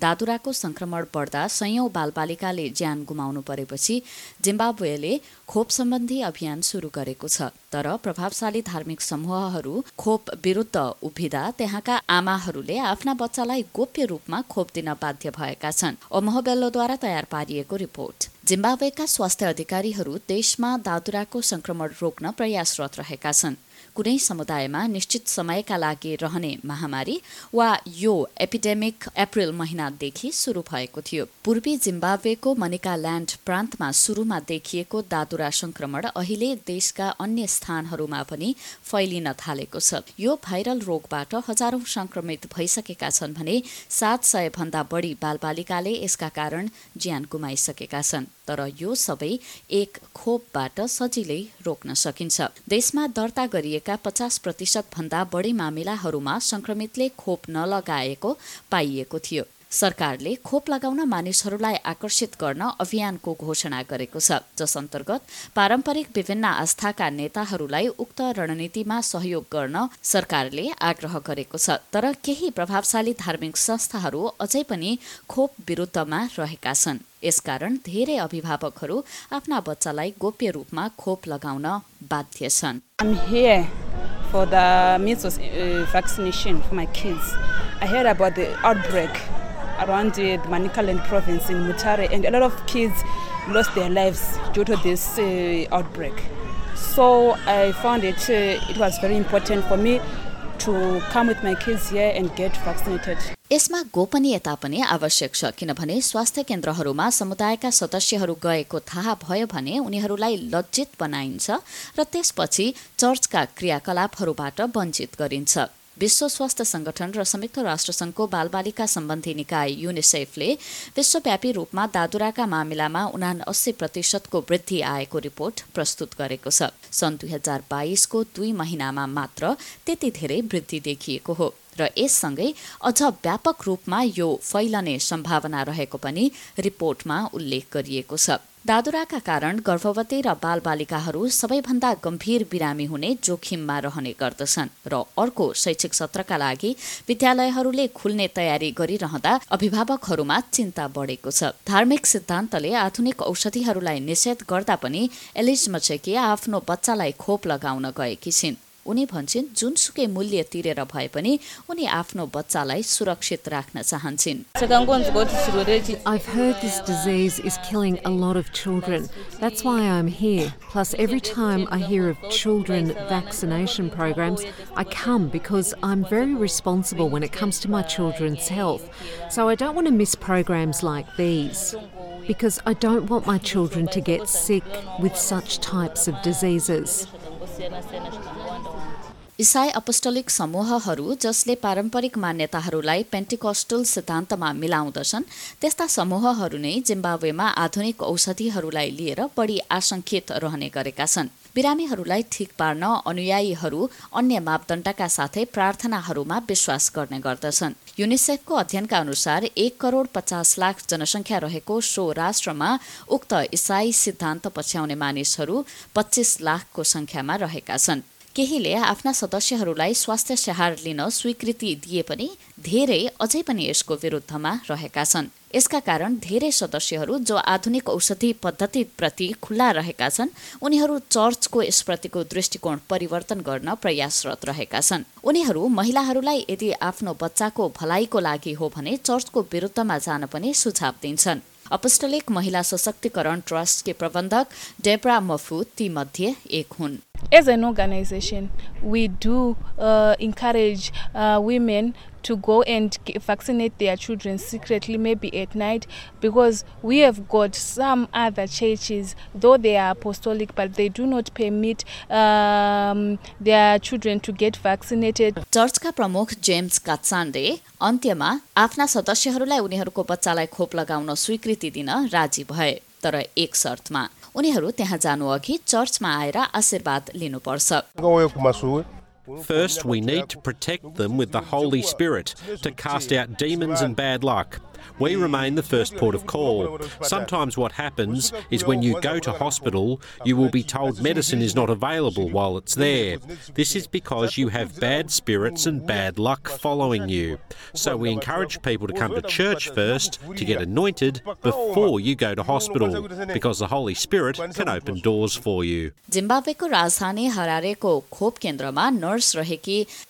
दादुराको संक्रमण बढ्दा सयौं बालबालिकाले ज्यान गुमाउनु परेपछि जिम्बाब्वेले खोप सम्बन्धी अभियान शुरू गरेको छ। तर प्रभावशाली धार्मिक समूहहरू खोप विरूद्ध उभिँदा त्यहाँका आमाहरूले आफ्ना बच्चालाई गोप्य रूपमा खोप दिन बाध्य भएका छन्। ओमहबेल्लोद्वारा तयार पारिएको रिपोर्ट। जिम्बाब्वेका स्वास्थ्य अधिकारीहरू देशमा दादुराको संक्रमण रोक्न प्रयासरत रहेका छन्। कुनै समुदायमा निश्चित समयका लागि रहने महामारी वा यो एपिडेमिक अप्रेल महिनादेखि सुरु भएको थियो। पूर्वी जिम्बाब्वेको मनिका ल्याण्ड प्रान्तमा सुरुमा देखिएको दादुरा संक्रमण अहिले देशका अन्य स्थानहरूमा पनि फैलिन थालेको छ। यो भाइरल रोगबाट हजारौं संक्रमित भइसकेका छन् भने सात सय भन्दा बढी बालबालिकाले यसका कारण ज्यान गुमाइसकेका छन् तर यो सबै एक खोपबाट सजिलै रोक्न सकिन्छ। देशमा दर्ता गरिएका पचास प्रतिशत भन्दा बढी मामिलाहरूमा संक्रमितले खोप नलगाएको पाइएको थियो। सरकारले खोप लगाउन मानिसहरूलाई आकर्षित गर्न अभियानको घोषणा गरेको छ जस अन्तर्गत पारम्परिक विभिन्न आस्थाका नेताहरूलाई उक्त रणनीतिमा सहयोग गर्न सरकारले आग्रह गरेको छ। तर केही प्रभावशाली धार्मिक संस्थाहरू अझै पनि खोप विरुद्धमा रहेका छन्। यसकारण धेरै अभिभावकहरू आफ्ना बच्चालाई गोप्य रूपमा खोप लगाउन बाध्य छन्। For the measles uh, vaccination for my kids. I heard about the outbreak. Around the Manicaland province in Mutare, and a lot of kids lost their lives due to this uh, outbreak. So I found it uh, it was very important for me to come with my kids here and get vaccinated. यसमा गोपनीयता पनि आवश्यक छ किनभने स्वास्थ्य केन्द्रहरूमा समुदायका सदस्यहरू गएको थाहा भयो भने उनीहरूलाई लज्जित बनाइन्छ र त्यसपछि चर्चका क्रियाकलापहरूबाट वञ्चित गरिन्छ विश्व स्वास्थ्य संगठन र संयुक्त राष्ट्रसङ्घको बालबालिका सम्बन्धी निकाय युनिसेफले विश्वव्यापी रूपमा दादुराका मामिलामा उना अस्सी प्रतिशतको वृद्धि आएको रिपोर्ट प्रस्तुत गरेको छ। सन् दुई हजार बाइसको दुई महिनामा मात्र त्यति धेरै वृद्धि देखिएको हो र यससँगै अझ व्यापक रूपमा यो फैलने सम्भावना रहेको पनि रिपोर्टमा उल्लेख गरिएको छ। दादुराका कारण गर्भवती र बालबालिकाहरू सबैभन्दा गम्भीर बिरामी हुने जोखिममा रहने गर्दछन् र अर्को शैक्षिक सत्रका लागि विद्यालयहरूले खुल्ने तयारी गरिरहँदा अभिभावकहरूमा चिन्ता बढेको छ। धार्मिक सिद्धान्तले आधुनिक औषधिहरूलाई निषेध गर्दा पनि एलिज आफ्नो बच्चालाई खोप लगाउन गएकी छिन्। उनी भन्छन् जुनसुकै मूल्य तिरेर भए पनि उनी आफ्नो बच्चालाई सुरक्षित राख्न चाहन्छन् I've heard this disease is killing a lot of children. That's why I'm here. Plus, every time I hear of children vaccination programs, I come because I'm very responsible when it comes to my children's health. So I don't want to miss programs like these. Because I don't want my children to get sick with such types of diseases. इसाई अपस्टलिक समूहहरू जसले पारम्परिक मान्यताहरूलाई पेन्टिकस्टल सिद्धान्तमा मिलाउँदछन् त्यस्ता समूहहरू नै जिम्बावेमा आधुनिक औषधिहरूलाई लिएर बढी आशंकित रहने गरेका छन्। बिरामीहरूलाई ठिक पार्न अनुयायीहरू अन्य मापदण्डका साथै प्रार्थनाहरूमा विश्वास गर्ने गर्दछन्। युनिसेफको अध्ययनका अनुसार एक करोड पचास लाख जनसङ्ख्या रहेको सो राष्ट्रमा उक्त इसाई सिद्धान्त पछ्याउने मानिसहरू पच्चिस लाखको संख्यामा रहेका छन्। केहीले आफ्ना सदस्यहरूलाई स्वास्थ्य स्याहार लिन स्वीकृति दिए पनि धेरै अझै पनि यसको विरुद्धमा रहेका छन्। यसका कारण धेरै सदस्यहरू जो आधुनिक औषधि पद्धतिप्रति खुल्ला रहेका छन् उनीहरू चर्चको यसप्रतिको दृष्टिकोण परिवर्तन गर्न प्रयासरत रहेका छन्। उनीहरू महिलाहरूलाई यदि आफ्नो बच्चाको भलाइको लागि हो भने चर्चको विरुद्धमा जान पनि सुझाव दिन्छन्। अपस्टलिक महिला सशक्तिकरण ट्रस्टकी प्रबन्धक डेब्रा मफु ती मध्ये एक हुन्। As an organization, we do uh, encourage uh, women to go and vaccinate their children secretly, maybe at night, because we have got some other churches, though they are apostolic, but they do not permit um, their children to get vaccinated. चर्चका प्रमुख James कात्सान्डे अन्त्यमा आफ्ना सदस्यहरूलाई उनीहरूको बच्चालाई खोप लगाउन स्वीकृति दिन राजी भए तर एक शर्तमा उनीहरू त्यहाँ जानु अघि चर्चमा आएर आशीर्वाद लिनुपर्छ First, we need to protect them with the Holy Spirit to cast out demons and bad luck. We remain the first port of call. Sometimes what happens is when you go to hospital, you will be told medicine is not available while it's there. This is because you have bad spirits and bad luck following you. So we encourage people to come to church first to get anointed before you go to hospital because the Holy Spirit can open doors for you. जिम्बाब्वेको राजधानी हरारेको खोप केन्द्रमा nurse रहेकी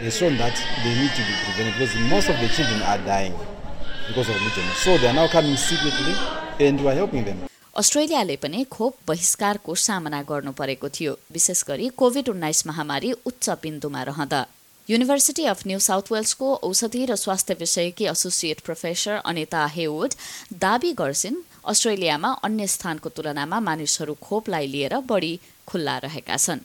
has shown that they need to be prevented because most of the children are dying because of religion. So they are now coming secretly and we are helping them. अस्ट्रेलियाले पनि खोप बहिष्कारको सामना गर्नु परेको थियो विशेष गरी कोभिड उन्नाइस महामारी उच्च बिन्दुमा रहँदा युनिभर्सिटी अफ न्यू साउथ वेल्सको औषधि र स्वास्थ्य विषयकी एसोसिएट प्रोफेसर अनिता हेवुड दावी गर्छिन् अस्ट्रेलियामा अन्य स्थानको तुलनामा मानिसहरू खोपलाई लिएर बढी खुल्ला रहेका छन्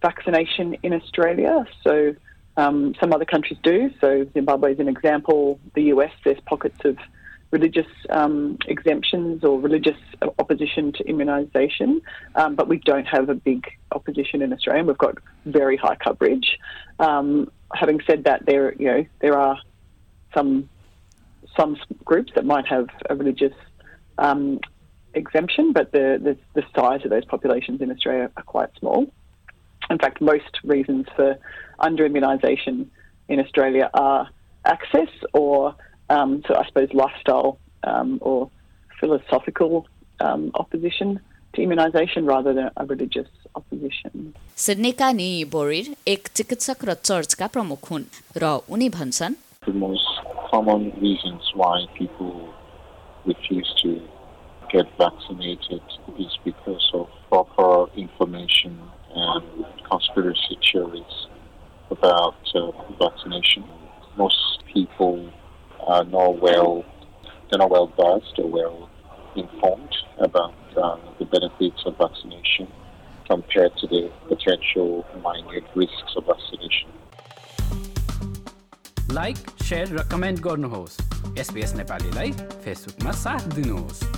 vaccination in Australia. So um, some other countries do. So Zimbabwe is an example. The US, there's pockets of religious um, exemptions or religious opposition to immunisation, um, but we don't have a big opposition in Australia. We've got very high coverage. Um, having said that, there you know there are some some groups that might have a religious um, exemption, but the, the the size of those populations in Australia are quite small In fact, most reasons for under immunisation in Australia are access or, um, so I suppose, lifestyle um, or philosophical um, opposition to immunisation rather than a religious opposition. सिडनीका नि बोरिर एक चिकित्सक र चर्चका प्रमुख हुन् र उनी भन्छन् the most common reasons why people refuse to get vaccinated is because of proper information and conspiracy theories about uh, vaccination. Most people are not well, they're not well versed or well informed about uh, the benefits of vaccination compared to the potential minute risks of vaccination. Like share र comment गर्नुहोस् SBS नेपालीलाई फेसबुकमा साथ दिनुहोस्